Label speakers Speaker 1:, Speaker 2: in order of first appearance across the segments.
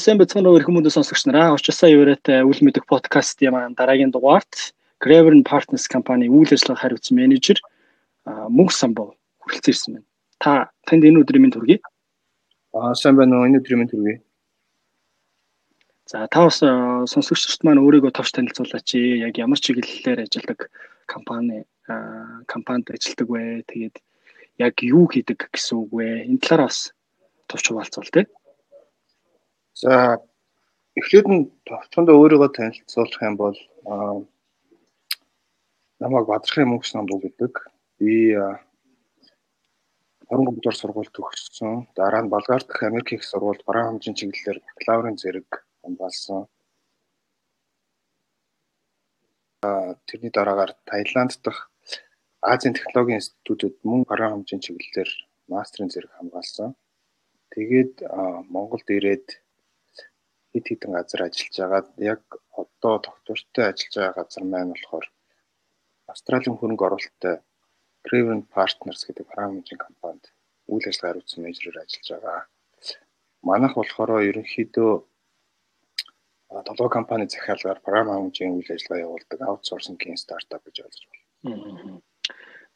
Speaker 1: сайн бацхан ирэх хүмүүст сонсогч нараа очисаа еврэтэй үл мэдэх подкаст юм дараагийн дугаарт Graver Partners компани үйл ажиллагаа хариуцсан менежер Мөнх Самбов хүрэлцэн ирсэн байна. Та танд энэ өдрийн минь төргий.
Speaker 2: Аа сайн байна уу? Энэ өдрийн минь төргий.
Speaker 1: За та бас сонсогчдод маань өөрийгөө товч танилцуулаач. Яг ямар чиглэлээр ажилладаг компани компанид ажилладаг вэ? Тэгээд яг юу хийдэг гэсэн үг вэ? Энэ талаар бас товч хуваалцвал тээ.
Speaker 2: За эхлээд нь товчондоо өөрийгөө танилцуулах юм бол намайг Бадрахын мөнгөс намд гэдэг. Би 23 дугаар сургууль төгссөн. Дараа нь Болгарт дах Америк их сургуульд баруун хамжийн чиглэлээр бакалаврын зэрэг хамгаалсан. тэрний дараагаар Таиланд дахь Азийн технологийн институтууд мөн баруун хамжийн чиглэлээр мастрын зэрэг хамгаалсан. Тэгээд Монголд ирээд хэд хэдэн газар ажиллаж байгаа. Яг одоо тогтвортой ажиллаж байгаа газар маань болохоор Австралийн хөрөнгө оруулалттай Craven Partners гэдэг фармажийн компанид үйл ажиллагаа хариуцсан менежерээр ажиллаж байгаа. Манайх болохоор ерөнхийдөө долоо компани захиалгаар фармажийн үйл ажиллагаа явуулдаг аутсорсингийн стартап гэж ойлгож байна.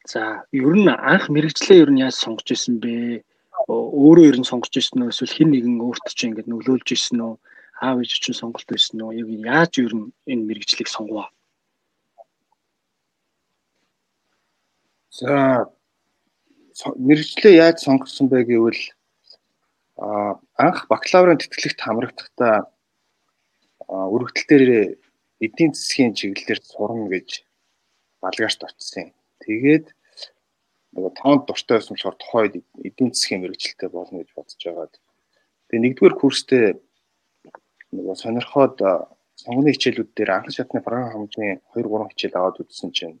Speaker 1: За, ер нь анх мэрэгчлээ ер нь яаж сонгож исэн бэ? Өөрөө ер нь сонгож исэн үү эсвэл хэн нэгэн өөртөө чинь ингэж нөлөөлж исэн үү? Аав ээж чинь сонголт байсан уу? Яг яаж ер нь энэ мэрэгчлийг сонгов?
Speaker 2: За мэрэгчлээ яаж сонгосон бэ гэвэл а анх бакалаврын тэтгэлэгт хамрагдахдаа өргөдөл дээр эдийн засгийн чиглэлээр сурна гэж балгаарт очсон. Тэгээд нөгөө тоонд дуртай байсан болохоор тухайд эдийн засгийн мэрэгчлэлтэй болно гэж бодож байгаад. Тэгээд нэгдүгээр курстэй нөгөө сонирхоод сонгоны хичээлүүд дээр анхан шатны програм хамжийн 2 3 хичээл аваад үзсэн чинь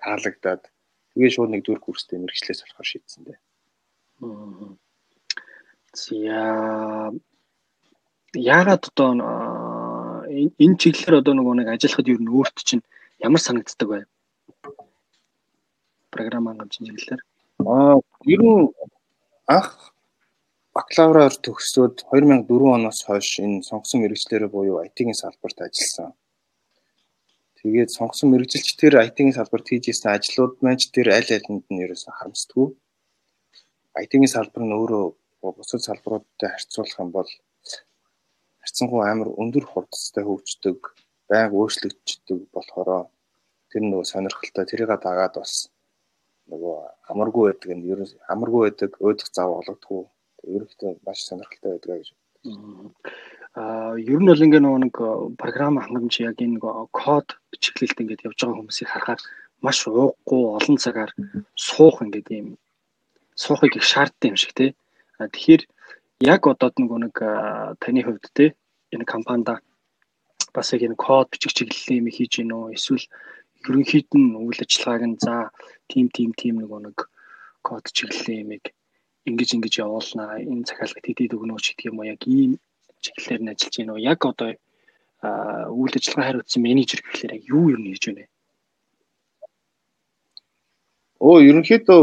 Speaker 2: таалагдаад Тэгээ шууд нэгдүгээр курстэй мэрэгчлээс болохоор шийдсэн дээ.
Speaker 1: За яагаад одоо энэ чиглэлээр одоо нөгөө нэг ажиллахад юу н өөрт чинь ямар санагддаг вэ? Програм хангамжийн чиглэлээр.
Speaker 2: Аа ер нь анх бакалавраар төгсөөд 2004 оноос хойш энэ сонгосон мэрэгчлэрээ буюу IT-ийн салбарт ажилласан. Тэгээд сонгосон мэрэгжилч тэр IT-ийн салбарт хийж исэн ажлууд маань ч тэр аль алинд нь ерөөсө харамсдаггүй. IT-ийн салбар нь өөрөө бусад салбаруудтай харьцуулах юм бол харьцангуй амар өндөр хурдтай хөгждөг, байнга өөрчлөгддөг болохоор тэр нөгөө сонирхолтой тэрийг дагаад бас нөгөө амаргүй байдаг нь ерөөс амаргүй байдаг, өөдөх зав олгодгүй. Ерөнхийдөө маш сонирхолтой байдаг гэж.
Speaker 1: А ер нь бол ингээ нэг програм хангамж яг энэ код чиглэлд ингээд явж байгаа хүмүүсийг харахаар маш ууггүй олон цагаар суух ингээд юм суухыг их шаардсан юм шиг тий. Тэгэхээр яг одоо нөгөө нэг таны хувьд тий энэ компанида бас яг энэ код бичих чиглэлийн юм хийж гин үү эсвэл ерөнхийд нь үйл ажиллагааг нь за тим тим тим нөгөө нэг код чиглэлийн юмыг ингэж ингэж явуулнаа энэ захиалгад хэдий өгнөөч гэдэг юм уу яг ийм чиглэлээр нь ажиллаж уу яг одоо үйл ажиллагаа хариуцсан менежер гэхлээр яг юу юм хийж байна?
Speaker 2: Оо ерөнхийдөө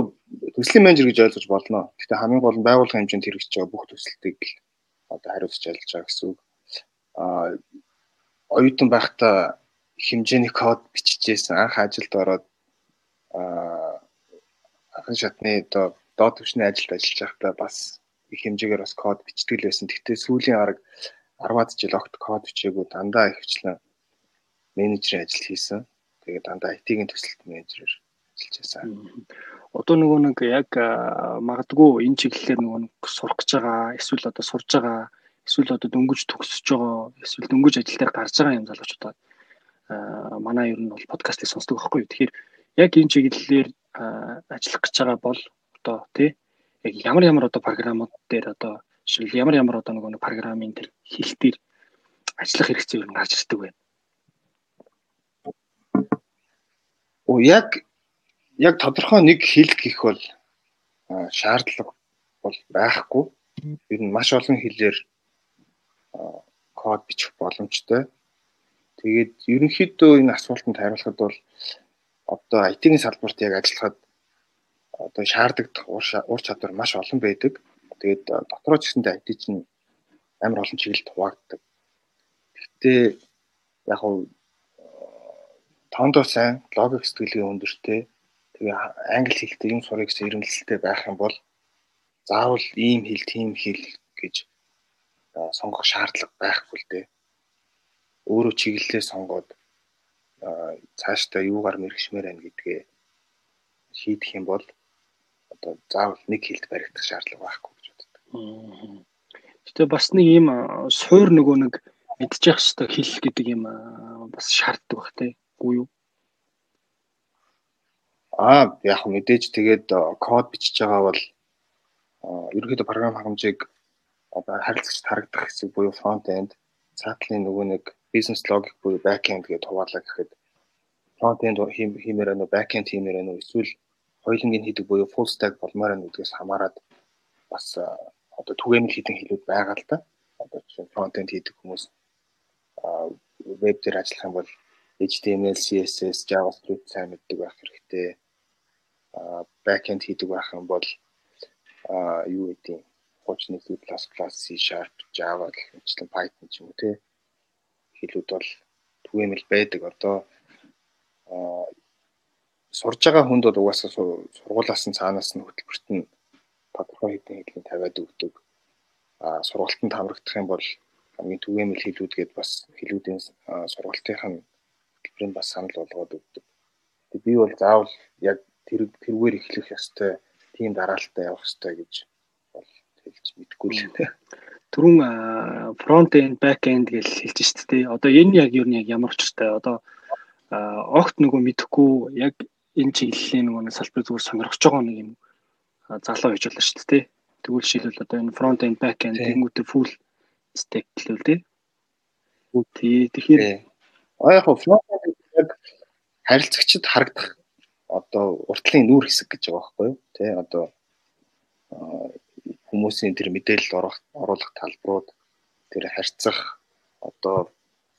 Speaker 2: төслийн менежер гэж ойлгож болно. Гэхдээ хамгийн гол нь байгууллагын хэмжээнд хэрэгжиж байгаа бүх төсөлтийг одоо хариуцж ажиллаж байгаа гэсэн үг. Аа оюутан байхдаа хэмжээний код биччихсэн. Анх ажилд ороод аа анхан шатны одоо доод түвшний ажилд ажиллаж байхдаа бас их хэмжээгээр бас код бичдэг л байсан. Гэхдээ сүүлийн арга 10-аад жил огт код бичээгүй дандаа ихвчлэн менежерийн ажил хийсэн. Тэгээд дандаа IT-ийн төсөлт менежерээр ажиллаж байсан.
Speaker 1: Одоо нөгөө нэг яг магадгүй энэ чиглэлээр нөгөө нэг сурах гэж байгаа, эсвэл одоо сурж байгаа, эсвэл одоо дөнгөж төгсөж байгаа, эсвэл дөнгөж ажил дээр гарч байгаа юм залуучууд аа манай ер нь бол подкастыг сонсдог байхгүй. Тэгэхээр яг энэ чиглэлээр ажиллах гэж байгаа бол одоо тий яг ямар ямар одоо програмууд дээр одоо Жишээл ямар ямар одоо нөгөө програмын тэр хэлтээр ажиллах хэрэгцээ юу гарч ирдэг вэ?
Speaker 2: Оо яг яг тодорхой нэг хэл гэх бол шаардлага бол байхгүй. Ер нь маш олон хэлээр код бичих боломжтой. Тэгээд ерөнхийдөө энэ асуултанд хариулахад бол одоо IT-ийн салбарт яг ажиллахад одоо шаарддаг ур чадвар маш олон байдаг. Тэгээд дотроо ч гэсэндээ IT чинь амар олон чиглэлд хуваагддаг. Гэхдээ яг хуу тоондоо сайн логик сэтгэлгээ өндөртэй тэгээ англи хэлтэй юм сурах гэсэн эрмэлзэлтэй байх юм бол заавал ийм хэл тийм хэл гэж сонгох шаардлага байхгүй л дээ. Өөрөө чиглэлээ сонгоод цаашдаа юугаар мэрэгшмээр байна гэдгээ шийдэх юм бол одоо заавал нэг хэлд баригдах шаардлага байхгүй гэж боддог.
Speaker 1: Гэтэ бас нэг ийм суур нөгөө нэг мэдчих хэвээр хэл гэдэг юм бас шаарддаг бах тий. Үгүй юу?
Speaker 2: Аа яг мэдээж тэгээд код бичиж байгаа бол ерөнхийдөө програм хангамжийг одоо харилцагч харагдах хэсэг буюу front end цаатлын нөгөө нэг бизнес логик буюу back end гэж хуваалаа гэхэд front end хиймээр байна уу back end хиймээр байна уу эсвэл хоёулангийн хийдэг буюу full stack болмоор байна гэдгээс хамаарат бас одоо түгээмэл хийдэг хэлүүд байгаа л да. Одоо жишээ front end хийдэг хүмүүс веб дээр ажиллах юм бол HTML, CSS, JavaScript сайн мэддэг байх хэрэгтэй. back end хийдэг байх юм бол юу гэдэг хуучны C++, C Java гэх мэтлэн Python ч юм уу те хэлүүд бол түгээмэл байдаг. Одоо сурж байгаа хүнд бол угаасаа сургуулаас нь цаанаас нь хөтөлбөрт нь тодорхой хэдэн хэлний тавиад өгдөг. Аа сургалтанд хамрагдах юм бол хамгийн түгээмэл хэлүүд гээд бас хэлүүдийн сургалтынх нь хөтөлбөрийн бас санал болгоод өгдөг. Тэг би бол заавал яг тэр тэргээр эхлэх ёстой, тийм дараалтаа явах ёстой гэж бол хэлж мэдэхгүй л дээ.
Speaker 1: Түрүүн фронт энд, бэк энд гэж хэлж шүү дээ. Одоо энэ яг юу нь яг ямар учиртай? Одоо огт нөгөө мэдэхгүй яг энэ чиглэлийн нөгөө салбар зүгээр сонирхож байгаа нэг юм залуу хийж болно шүү дээ. Тэгвэл жишээлбэл одоо энэ front end back end тэнгуүтэй full stack гэлээ тий. Тий тэгэхээр
Speaker 2: яг front end яг харилцагчд харагдах одоо уртлын нүүр хэсэг гэж байгаа байхгүй юу? Тэ одоо хүмүүсийн тэр мэдээлэл оруулах оруулах талбарууд тэр харьцах одоо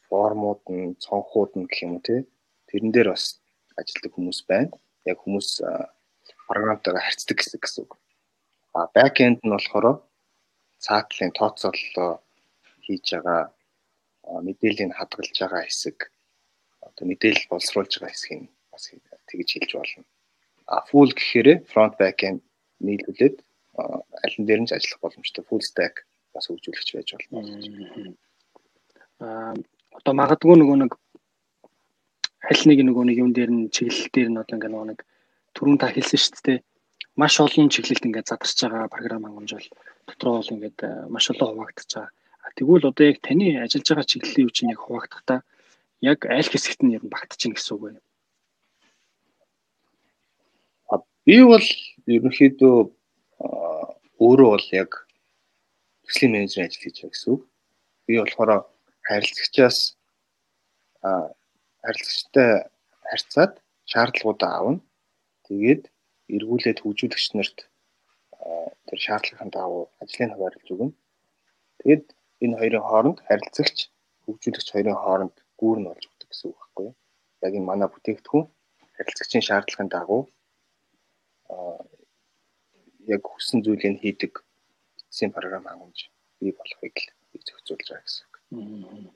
Speaker 2: формууд нь цонхууд нь гэх юм уу те тэрэн дээр бас ажилладаг хүмүүс байна. Яг хүмүүс програмтайгаа харьцдаг гэсэн үг. А бэкэнд нь болохоор цаатлын тооцооллоо хийж байгаа мэдээллийг хадгалж байгаа хэсэг одоо мэдээлэл боловсруулж байгаа хэсгийг бас тэгж хэлж болно. А full гэхээр front back end нийлүүлээд аль нь дээр нь ажиллах боломжтой full stack бас хөгжүүлэгч байж болно.
Speaker 1: А одоо магадгүй нөгөө нэг аль нэг нөгөө нэг юм дээр нь чиглэл дээр нь одоо ингээ нөгөө нэг түрүүн та хэлсэн шүү дээ. Маш олон чиглэлд ингээ задарч байгаа програм хангамж бол дотроо бол ингээд э, маш олон хуваагдаж байгаа. Тэгвэл одоо яг таны ажиллаж байгаа чиглэлийн үе чинь яг хуваагдахтаа яг аль хэсэгт нь ер нь багтчихна гэсэн үг байна.
Speaker 2: Би бол ерөнхийдөө өөрөө бол яг төслийн менежер ажил хийж байгаа гэсэн үг. Би болохоор харилцагчаас харилцагчтай харьцаад шаардлагуудаа авна. Тэгээд эргүүлээд хөгжүүлэгч нарт тэр шаардлагын дагуу ажлыг хуваарлаж өгнө. Тэгээд энэ хоёрын хооронд харилцагч хөгжүүлэгч хоёрын хооронд гүүр нь болж өгдөг гэсэн үг байхгүй юу? Яг энэ манай бүтээгдэхүүн харилцагчийн шаардлагын дагуу яг хүссэн зүйлийг хийдэг эцсийн програм хангамж бий болохыг л зохицуулж байгаа гэсэн үг.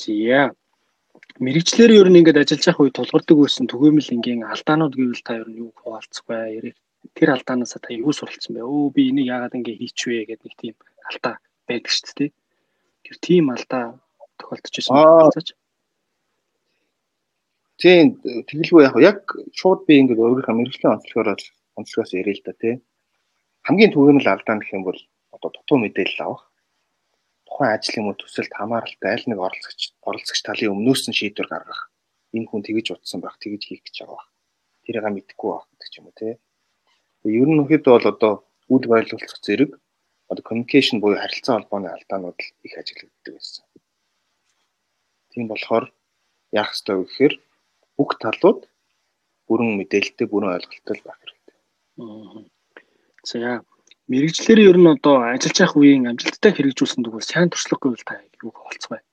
Speaker 1: Зя мэрэгчлэр ер нь ингээд ажиллаж явах үед тулгардаг байсан түгээмэл ингийн алдаанууд гэвэл та ер нь юу хуваалцах вэ? Тэр алдаанаас та юу суралцсан бэ? Өө би энийг яагаад ингэ хийчихвэ гэдэг нэг тийм алдаа байдаг шүү дээ. Тэр тийм алдаа тохиолдож байсан
Speaker 2: болцооч. Тийм тэгэлгүй яг яг шууд би ингээд өөрийнхөө мэрэгчлийн онцлогоор онцлогоос ярил л да тий. Хамгийн түгээмэл алдаа гэх юм бол одоо дутуу мэдээлэл авах тухайн ажил юм уу төсөлд хамааралтай аль нэг оролцогч оролцогч талын өмнөөс нь шийдвэр гаргах. Энэ хүн тэгэж утсан байх, тэгэж хийх гэж байгаа байх. Тэрийг мэдэхгүй байх гэдэг ч юм уу те. Ер нь ихэд бол одоо үйл байлуулах зэрэг одоо communication буюу харилцаа холбооны алдаанууд их ажиглагддаг байсан. Тийм болохоор яах ёстой вэ гэхээр бүх талууд бүрэн мэдээлэлтэй, бүрэн ойлголттой байх хэрэгтэй.
Speaker 1: За мэрэгчлэр ер нь одоо ажиллаж явах үеийн амжилттай хэрэгжүүлсэн тэгвэл сайн туршлага гэвэл та юу болцгоо вэ?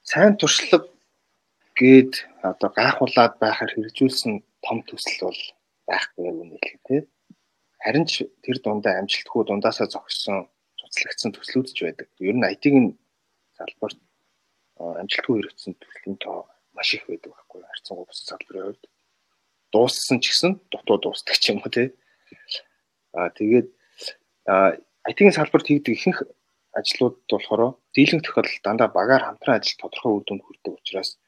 Speaker 2: Сайн туршлага гээд одоо гайхуулаад байхаар хэрэгжүүлсэн том төсөл бол байхгүй юм хэлээ тий. Харин ч тэр дундаа амжилтгүй дундаасаа зогссон цуцлагдсан төслүүд ч байдаг. Ер нь IT-ийн салбарт амжилтгүй хэрэгцсэн төслийн тоо маш их байдаг байхгүй харьцангуй бус салбарын хувьд. Дууссан ч гэсэн дутуу дуустдаг ч юм уу тий. Аа тэгээд IT-ийн салбарт хийгдэг ихэнх ажлууд болохоор дийлэнх тохиолдолд дандаа багаар хамтран ажил тодорхой үр дүнд хүрдэг учраас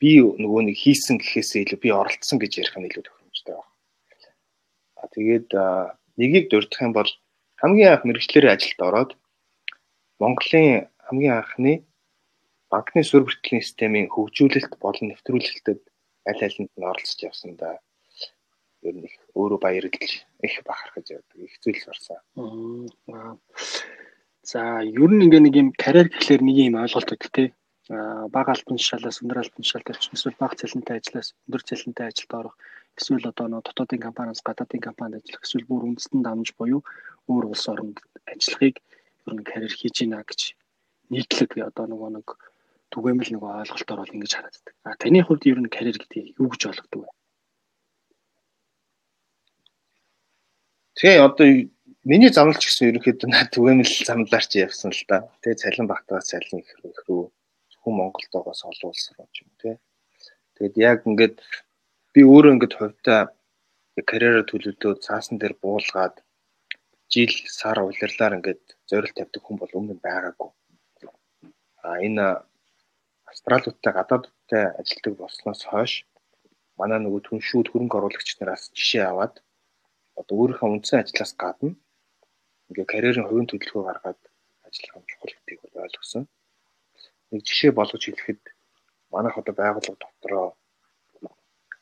Speaker 2: би нөгөө нэг хийсэн гэхээсээ илүү би оролцсон гэж ярих нь илүү тохиромжтой байна. А тэгээд нэгийг дурдах юм бол хамгийн анх мэрэгчлэрийн ажилд ороод Монголын хамгийн анхны банкны суурь бүртгэлийн системийн хөгжүүлэлт болон нэвтрүүлэлтэд аль алинд нь оролцож явсан да. Ер нь их өөрөө баярлж их бахархаж явдаг. Их зүйлс орсон.
Speaker 1: За ер нь ингээ нэг юм карьер гэхлээр нэг юм ойлголт өгдөг те. Аа бага албан тушаалаас өндөр албан тушаалд орчих эсвэл бага цалинтай ажлаас өндөр цалинтай ажилд орох эсвэл одоо нөө дотоодын компаниас гадаадын компанид ажиллах эсвэл бүр үндэстэн дамж буюу өөр улс оронд ажиллахыг ер нь карьер хийж гинэ гэж нийтлэг одоо нөгөө нэг түгээмэл нөгөө ойлголтоор бол ингэж харагддаг. А таны хувьд ер нь карьер гэдэг юу гэж ойлгодог вэ?
Speaker 2: Тэгээ одоо Миний замналч гэсэн ерөнхийдөө над түгээмэл замлаарч явсан л да. Тэгээ цалин багтаагаас цалин их рүү олон улс руу ч юм тий. Тэгээд яг ингээд би өөрөө ингээд хувьдаа карьераа төлөвлөөд цаасан дээр буулгаад жил сар улирлаар ингээд зорилт тавьдаг хүн бол өмнө байгаагүй. А энэ австралиудтай гадаадтай ажилтдаг болсноос хойш манай нөгөө түншүүд хөрөнгө оруулагч нараас жишээ аваад одоо өөрийнхөө үндсэн ажлаас гадна ингээ карьерийн хувийн төлөвлөгөө гаргаад ажиллах юм чухал гэдгийг бол ойлгосон. Нэг жишээ болгож хэлэхэд манайх одоо байгууллага дотроо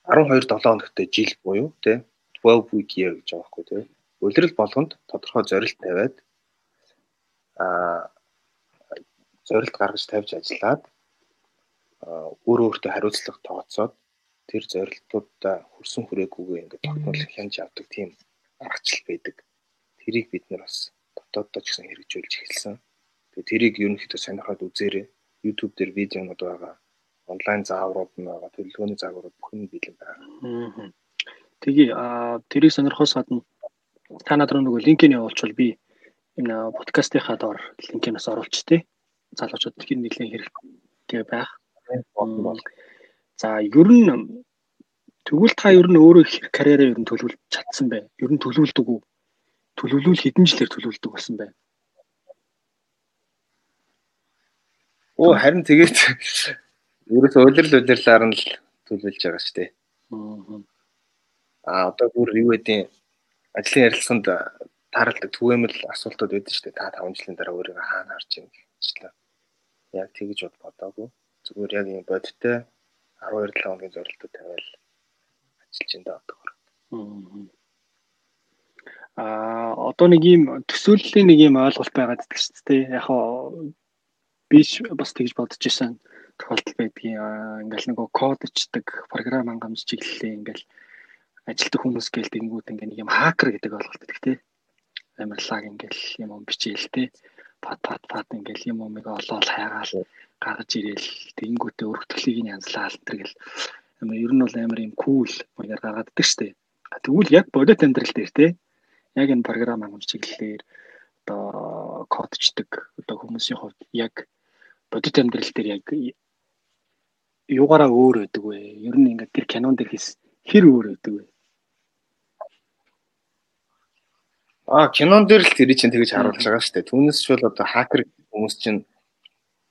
Speaker 2: 12 7 хоногтой жил буюу тий 12 week year гэж байгаа байхгүй тий. Улирал болгонд тодорхой зорилт тавиад аа зорилт гаргаж тавьж ажиллаад өөр өөртөө хариуцлага тооцоод тэр зорилтуудаа хүрсэн хүрээгүйгээ ингээд тогтмол хянж авдаг тийм аргачлал байдаг тэрийг бид нар бас дотооддоо ч гэсэн хэрэгжүүлж эхэлсэн. Тэгээ тэрийг ерөнхийдөө сонирхоод үзээрэй. YouTube дээр видеонууд байгаа. Онлайн зааврууд нь байгаа. Төлөвлөгөөний зааврууд бүх нь бэлэн байгаа.
Speaker 1: Тэгээ а тэрийг сонирхохоос гадна та над руу нөгөө линкийг явуулчвал би энэ подкастынхаа доор линкийг бас оруулчих тий. Залуучууд тэр нэлийн хэрэгтэй байх. За ер нь тэгвэл та ер нь өөрөө карьераа ер нь төлөвлөж чадсан бай. Ер нь төлөвлөдөг үү? төлөвлөвөл хэдэн жилээр төлөвлөдөг болсон байна.
Speaker 2: Оо харин тэгээд ерөөс улирал улирлаар нь л төлөвлөж байгаа шүү дээ. Аа одоо бүр юу гэдэг ажлын ярилцсанд тааралдаг түгээмэл асуултууд байдаг шүү дээ. Та 5 жилийн дараа өөрийгөө хаана харж юм гэжлээ. Яг тэгэж бод бодоогүй. Зүгээр яг юм бодтой 12 7 хоногийн зорилтууд тавиал ажиллаж энэ одоо. Аа
Speaker 1: а одоо нэг юм төсөөллийн нэг юм ойлголт байгаад идэх шүү дээ. Яг би бас тэгж бодож исэн тохиолдол байдгийн ингээл нөгөө кодчдаг програм хангамж чиглэлээ ингээл ажилтг хүмүүс гээл тэнгууд ингээ нэг юм хакер гэдэг ойлголт идэх тий. Амарлаг ингээл юм юм бичээл тий. Пат пат пат ингээл юм умыг олоод хайгаал гаргаж ирээл тэнгүүтээ өргөтгөлийг нь янзлаал тэргэл ер нь бол амар юм кул маягаар гаргаад идэх дээ. Тэгвэл яг бодит амьдрал дээр тий яг энэ програм хангамж чиглэлээр одоо кодчдаг одоо хүмүүсийн хувьд яг бодит амьдрал дээр яг юугаараа өөр байдаг вэ? Ер нь ингээд тэр кинон дээр хийс хэр өөр байдаг вэ?
Speaker 2: Аа кинон дээр л тэр чинь тэгж харуулж байгаа шүү дээ. Түүнээс ч бол одоо хакер хүмүүс чинь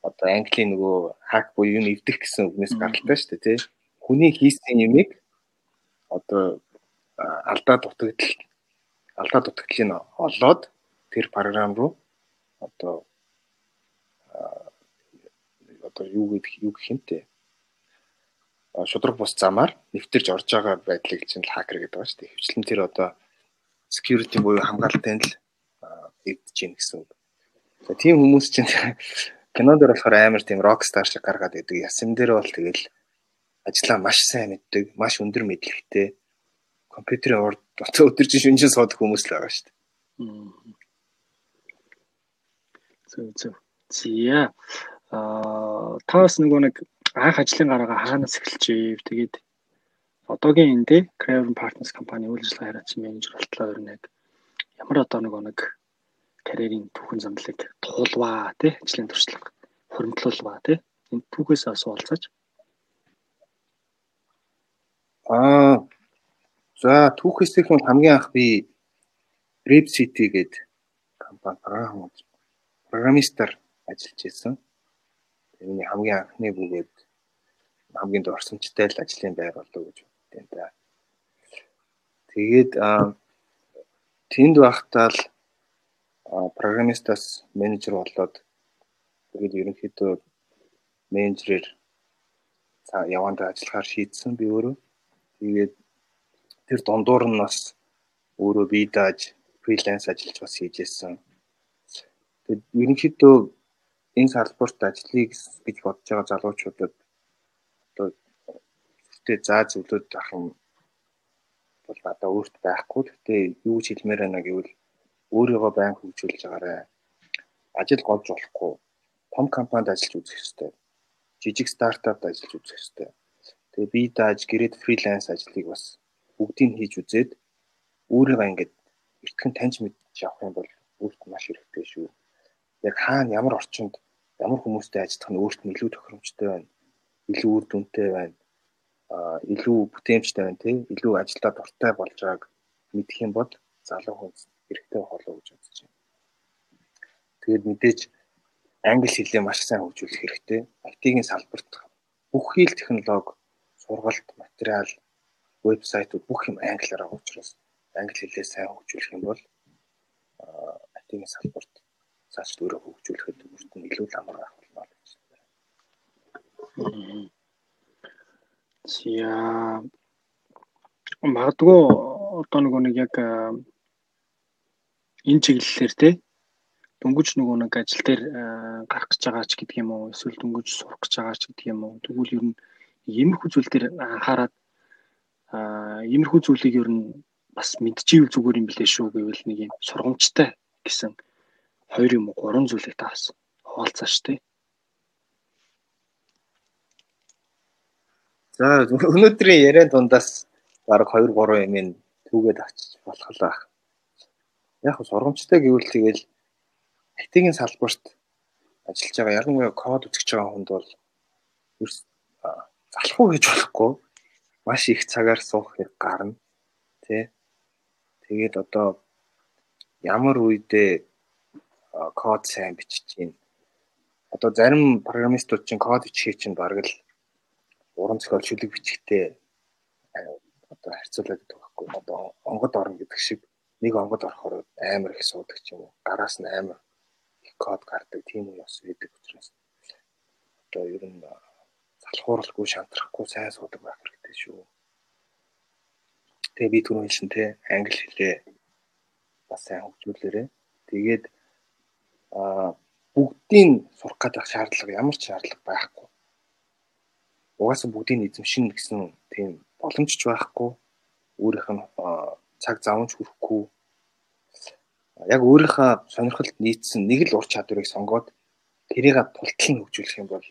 Speaker 2: одоо английн нөгөө хак буюу юу нэвдэх гэсэн үгнээс гаралтай шүү дээ тий. Хүний хийсэн юмыг одоо алдаа дутагдал алдаа дутагдлыг олоод тэр програм руу одоо одоо юу гэдэг юу гэх юм те шудраг бус замаар нэвтэрж орж байгаа байдлыг чинь хакер гэдэг байгаа шүү дээ. Хвчлэн тэр одоо security буюу хамгаалтын л эвдэж гин гэсэн үг. За тийм хүмүүс чинь кино дээр болохоор амар тийм rockstar шиг гаргаад идэг. Ясам дээр бол тэгэл ажлаа маш сайн мэддэг, маш өндөр мэдлэгтэй компьютерийн урд өдөржин шүнжин суудаг хүмүүс л байгаа шүү дээ.
Speaker 1: Зөв зөв. Зя. Аа таас нөгөө нэг анх ажлын гараагаа хаанаас эхэлжээ. Тэгээд одоогийн энэ дээ Craven Partners компани үйл ажиллагаа хариуцсан менежер болтлоо ер нь яг ямар одоо нэг нэг карьерийн түүхэн замдлыг туулваа тий ажлын туршлага хуримтлуулваа тий энэ түүхээс асуулцаж
Speaker 2: аа за түүхээс их хамгийн анх би Rap City гэдэг компани программистаар ажиллаж байсан. Миний хамгийн анхны бүгээд хамгийн дурсамжтай л ажлын байр болов гэж боддیں۔ та. Тэгээд тэнд байхдаа л программистаас менежер болоод тэгээд ерөнхийдөө менежерээр явандаа ажиллахаар шийдсэн би өөрөө. Тэгээд тэр дундуур нь бас өөрөө бие дааж фриланс ажиллаж бас хийжсэн. Тэгээд ерөнхийдөө энэ салбарт ажиллая гэж бодож байгаа залуучуудад одоо тэ заа зөвлөд ах юм бол надад өөрт байхгүй. Гэхдээ юу ч хэлмээр байна гэвэл өөрийгөө байн хөгжүүлж байгаарай. Ажил голж болохгүй. Том компанид ажиллаж үзэх хэрэгтэй. Жижиг стартапд ажиллаж үзэх хэрэгтэй. Тэгээ би дааж гэрээд фриланс ажлыг бас бүгдийг хийж үзээд өөрийгөө ингээд эртхэн таньж мэдж авах юм бол өөрт маш хэрэгтэй шүү. Яг хаана ямар орчинд ямар хүмүүстэй ажиллах нь өөрт нь илүү тохиромжтой байна. Илүү үр дүнтэй байна. Аа илүү бүтээмжтэй байна тий. Илүү ажилдаа дуртай болж байгааг мэдэх юм бол залуу хүн хэрэгтэй болоо гэж бодож байна. Тэгээд мэдээж англи хэлээ маш сайн хөгжүүлэх хэрэгтэй. IT-ийн салбарт бүх хэл технологи, сургалт, материал, вебсайтууд бүх юм англиар байгаа учраас англи хэлээ сайн хөгжүүлэх юм бол IT-ийн салбарт цааш өөрөө хөгжүүлэхэд бүрт нь илүү ламар байх болно гэж байна.
Speaker 1: За магадгүй одоо нөгөө нэг яг энэ чиглэлээр те дөнгөж нөгөө нэг ажил дээр гарах гэж байгаа ч гэдэг юм уу эсвэл дөнгөж сурах гэж байгаа ч гэдэг юм уу тэгвэл ер нь иймэрхүү зүйл дээр анхаарад аа иймэрхүү зүйлийг ер нь бас мэдчихвэл зүгээр юм билээ шүү гэвэл нэг юм сургамжтай гэсэн хоёр юм уу гурван зүйлийг та бас хуваалцааш тий.
Speaker 2: За өнөөдрийн яриан дундаас баг 2 3 юм түүгээд авчиж болох л байх. Яг сургамжтай гэвэл тэгэл IT-ийн салбарт ажиллаж байгаа ялангуяа код үзэж байгаа хүнд бол залхуу гэж болохгүй. Маш их цагаар суух хэрэг гарна тий Тэгээд одоо ямар үедээ код сайн бичиж чинь одоо зарим программистууд чинь код бичих чинь бараг л уран зохиол шүлэг бичихтэй одоо харьцуулаад байдаг байхгүй. Одоо онгод орно гэдэг шиг нэг онгод орохоор амар их суудаг ч юм уу? Гараас нь амар код гардаг тийм үе бас байдаг учраас одоо ер нь залхууралгүй шантрахгүй сайн суудаг байх хэрэгтэй шүү. Тэгээ би түрүү хэлсэн те англи хэлээ бас сайн хөгжүүлээрэ. Тэгээд а бүгдийн сурах гэдэг шаардлага ямар ч шаардлага байхгүй. Угаасаа бүгдийн эзэмшин гэсэн тийм боломж ч байхгүй. Өөрийнх нь цаг завж хүрэхгүй. Яг өөрийнхөө сонирхолд нийцсэн нэг л ур чадварыг сонгоод тэрийг тултал нь хөгжүүлэх юм бол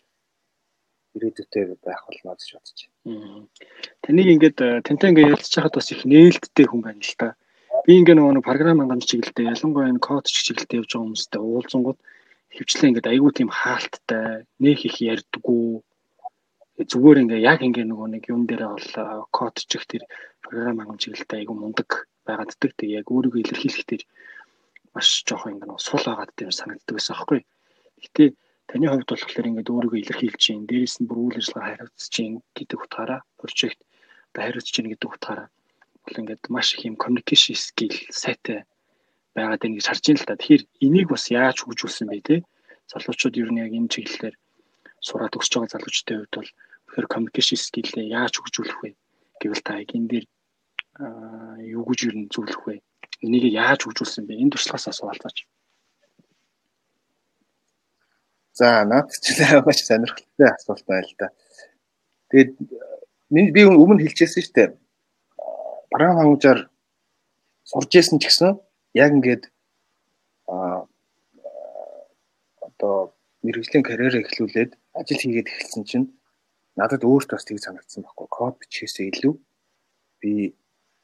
Speaker 2: ирээдүйтэй байх болно гэж бодож байна.
Speaker 1: Таныг ингээд э, тантай ингээд ярилцж байхад бас их нээлттэй хүн байна л та. Би ингээд нөгөө програм хангамж чиглэлдээ ялангуяа энэ код чиглэлдээ явж байгаа хүмүүстэй уулзсангууд хөвчлээ ингээд айгүй тийм хаалттай, нөх их ярьдгүү. Зүгээр ингээд яг ингээд нөгөө нэг юм дээр бол э, код чих тэр програм хангамж чиглэлдээ айгүй мундаг байгааддаг. Тэг яг өөрийгөө илэрхийлэх тэр маш жоох ингээд сул байгаад тийм санагддаг байсан аахгүй. Гэтэ Таны хувьд болохоор ингээд өөрийгөө илэрхийлж чинь, дээрээс нь бүр үйл ажиллагаа хариуцж чинь гэдэг утгаараа прожект одоо хариуцж чинь гэдэг утгаараа бол ингээд маш их юм communication skill сайтай байгаад байна гэж харж байна л та. Тэгэхээр энийг бас яаж хөгжүүлсэн бэ те? Залуучууд ер нь яг энэ чиглэлээр сураад өсөж байгаа залуучдын хувьд бол тэгэхээр communication skill-ээ яаж хөгжүүлэх вэ гэвэл та яг энэ дээр юу гэж ер нь зөвлөх вэ? Энийг яаж хөгжүүлсэн бэ? Энэ туршлагаас асуултаач.
Speaker 2: За наад чинь маш сонирхолтой асуулт байна л да. Тэгээд би өмнө хэлчихсэн шүү дээ. Програм хангажаар сурж исэн ч гэсэн яг ингээд а одоо мэрэгжлийн карьераа эхлүүлээд ажил хийгээд эхэлсэн чинь надад өөрт бас тийг санагдсан байхгүй код бичээсээ илүү би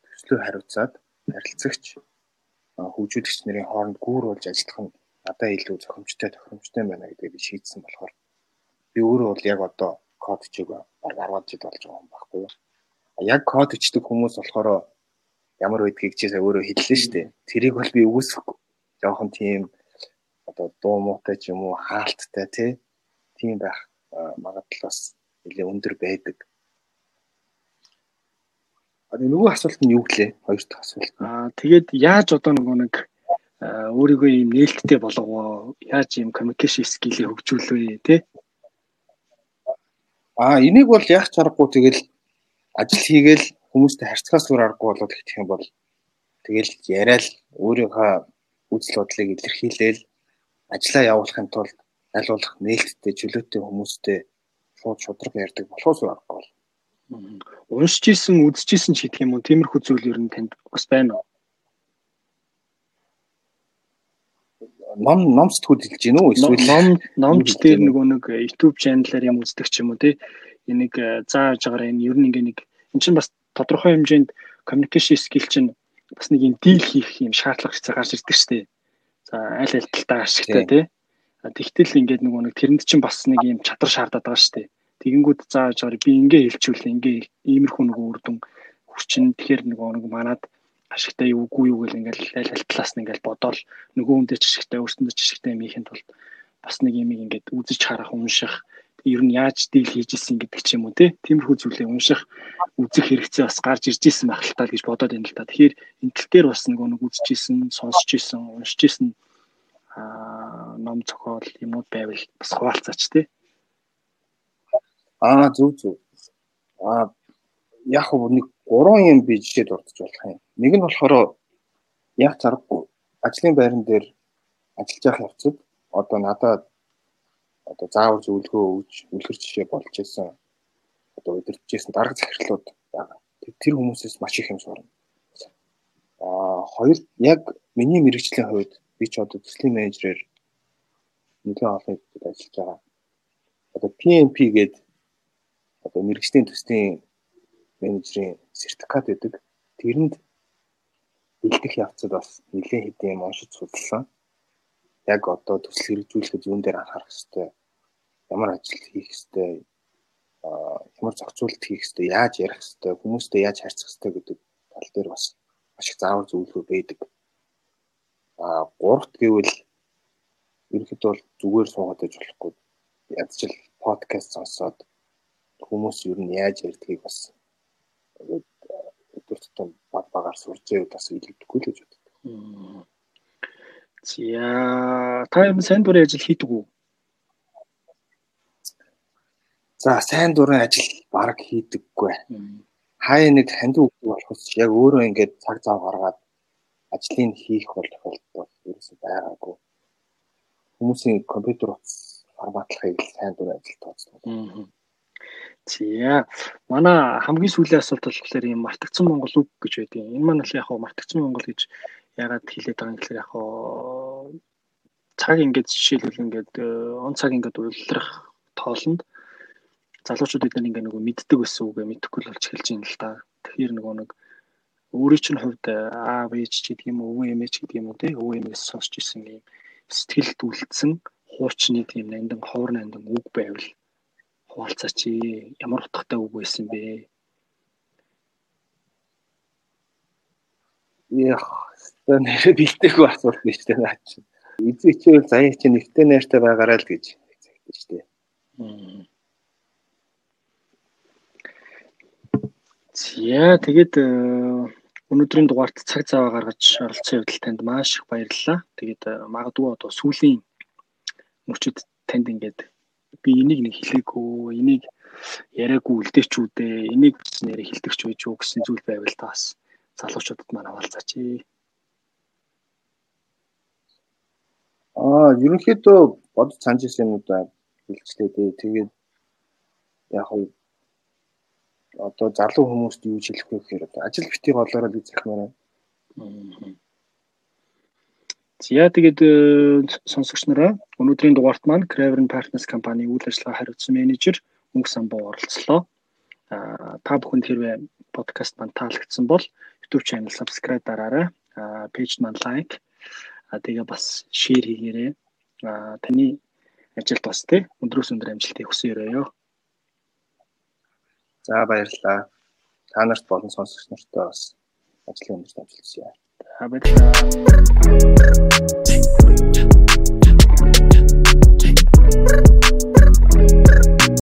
Speaker 2: төслөө хариуцаад харилцагч хөгжүүлэгч нарын хооронд гүүр болж ажиллах нь надад илүү зохимжтой тохиромжтой байна гэдгийг би шийдсэн болохоор би өөрөө бол яг одоо код хичээг баг 10 жил болж байгаа юм байхгүй юу. Яг код хичдэг хүмүүс болохоор ямар байдгийг чи өөрөө хэллээ шүү дээ. Тэрийг бол би үгүйсэхгүй. Жохон тийм одоо дуу муутай ч юм уу хаалттай тий тийм байх магадлал бас нэлээ өндөр байдаг. А нөгөө асуулт нь юу гэлээ? Хоёр дахь асуулт.
Speaker 1: Аа тэгээд яаж одоо нөгөө нэг өөрийгөө ийм нээлттэй болгоо? Яаж ийм communication skill-ийг хөгжүүлвэ тий?
Speaker 2: Аа энийг бол яг чаргагүй тэгэл ажил хийгээл хүмүүстэй харьцахаас өөр аргагүй болоод гэх юм бол тэгэл яриад өөрийнхөө үзэл бодлыг илэрхийлээл ажлаа явуулахын тулд аль болох нээлттэй чөлөөтэй хүмүүстэй шууд шудраг ярьдаг болохоос аргагүй бол.
Speaker 1: Уншиж исэн, үзэж исэн ч гэх юм уу? Тиймэрхүү зүйл ер нь танд бас байна уу?
Speaker 2: ном ном сэтгүүл хэлж гин үү?
Speaker 1: Эсвэл ном номч дээр нөгөө нэг YouTube channel-аар юм үздэг ч юм уу тий? Энийг зааж байгаараа энэ ер нь ингээ нэг эн чинь бас тодорхой хэмжээнд communication skill чинь бас нэг юм дийл хийх юм шаардлага хэвчээ гарч ирдэг дээ. За аль аль талтай ашигтай тий. Тэгтэл ингээд нөгөө нэг тэрэнд чинь бас нэг юм чадвар шаардаад байгаа дээ. Тэгэнгүүт зааж аваар би ингээ хэлчихвэл ингээ иймэрхүү нөгөө үр дүн хүчин тэгэхээр нөгөө нэг манад ашигтай юу үгүй юу гэл ингээл аль аль талаас нь ингээл бодоол нөгөө хүндээ ч ашигтай өөрсөндөө юм ихийн тулд бас нэг юм ингээд үзэж харах унших ер нь яаж дийл хийж исэн гэдэг ч юм уу те тиймэрхүү зүйлээ унших үзэх хэрэгцээ бас гарч ирж исэн байх л таа гэж бодоод байна л та. Тэгэхээр энэ тал дээр бас нөгөө нэг үзэж исэн, сонсч исэн, уншиж исэн ном зохиол юмуд байвал бас хуваалцаач тий.
Speaker 2: Аа зүг зүг. Аа яг хөө нэг гурван юм би жишээ дурдж болох юм. Нэг нь болохоор яг заргагүй ажлын байран дээр ажиллаж явах явцад одоо надад одоо заавар зөвлөгөө өгж үлгэр жишээ болж исэн одоо удирдахжсэн дарга захирлууд байгаа. Тэр хүмүүсээс маш их юм сурна. Аа хоёр яг миний мэрэгчлийн хувьд би ч одоо төслийн менежерээр нэлээд олон хэвчэд ажиллаж байгаа. Одоо PMP гэдэг одоо мэрэгчлийн төслийн менежерийн сертификат гэдэг. Тэрэнд бэлдэх явцад бас нэлээд хэдийн уншиж судалсан. Яг одоо төсөл хэрэгжүүлэхэд юун дээр анхаарах хэрэгтэй, ямар ажил хийх хэрэгтэй, ямар зохицуулалт хийх хэрэгтэй, яаж ярих хэрэгтэй, хүмүүстэй яаж харьцах хэрэгтэй гэдэг тал дээр бас маш их заавар зөвлөгөө байдаг. А гуравт гэвэл ерөнхийдөө бол зүгээр суугаад байж болохгүй. Ядчил подкаст сонсоод хүмүүс ер нь яаж ярьдгийг бас өдөр тутам баг багаар сурч байвал бас илүүдэхгүй л гэж боддог.
Speaker 1: За та юм сайн дурын ажил хийдэг үү?
Speaker 2: За сайн дурын ажил баг хийдэггүй. Хаяа нэг хандив үг болохос яг өөрөө ингээд цаг зав гаргаад ажлыг хийх бол тохиолдол ерөөсөй байгаагүй. Хүмүүсийн компьютер утас форматлахыг сайн дүр ажил тооцдог.
Speaker 1: За манай хамгийн сүүлийн асуулт болохоор юм мартагдсан Монгол үг гэж байдаг. Энэ маань л яг хаа мартагдсан Монгол гэж ягаад хэлээд байгаа юм гэхээр яг хаа цаг ингээд жишээлбэл ингээд э, он цаг ингээд улирах тоолонд залуучууд нар ингээд нөгөө мэддэг байсан үгээ мэдэхгүй л болж эхэлж байна л да. Тэгэхээр нөгөө нэг өөрийн чинь хувьд э, аав ээж ч гэдэг юм уу өвөө эмээ ч гэдэг юм уу тий өвөө эмээс сонсч ирсэн юм сэтгэлд үлдсэн хуучны тийм нандин ховор нандин үг байвал хуваалцаач ямар утгатай үг байсан бэ
Speaker 2: Ях та нэрэ бэлтээгүй асуулт биш тэ наа чи. Эзэн хичээл заяа чи нэгтэй найртай байгаарай л гэж хэлдэг шүү дээ.
Speaker 1: За тэгээд э, Өнөөдрийн дугаарт цаг зав гаргаж оролцсон явдал танд маш их баярлалаа. Тэгээд э, магадгүй одоо сүүлийн мөчөд танд ингээд би энийг нэг хэлээгүй, энийг яриаггүй үлдээчүүдээ, энийг нэрээ хилдэгч байж юу гэсэн зүйл байвал та бас залуучуудад маань хаваалцаач.
Speaker 2: Аа, ерөнхийдөө бодож санаж ирсэн юмудаа хэлжлээ дээ. Тэгээд яг нь одоо залуу хүмүүст юу хэлэх вэ гэхээр одоо ажил битгий болоороо гэж захимаар байна.
Speaker 1: За тэгээд э, сонсогч нараа өнөөдрийн дугаарт маань Craven Partners компани үйл ажиллагаа хариуцсан менежер Мөнх самбуу оролцлоо. А та бүхэнд хэрвээ подкаст маань таалагдсан бол YouTube channel subscribe дараарай. Аа пэйж маань лайк. Аа тэгээ бас share хийгээрэй. Аа таны ажилд бас тий өндрөөс өндөр амжилтыг өрөөё.
Speaker 2: За баярлалаа. Та нарт болон сонсогч нартай бас ажлын өнөрт амжилт хүсье.
Speaker 1: Have a chat.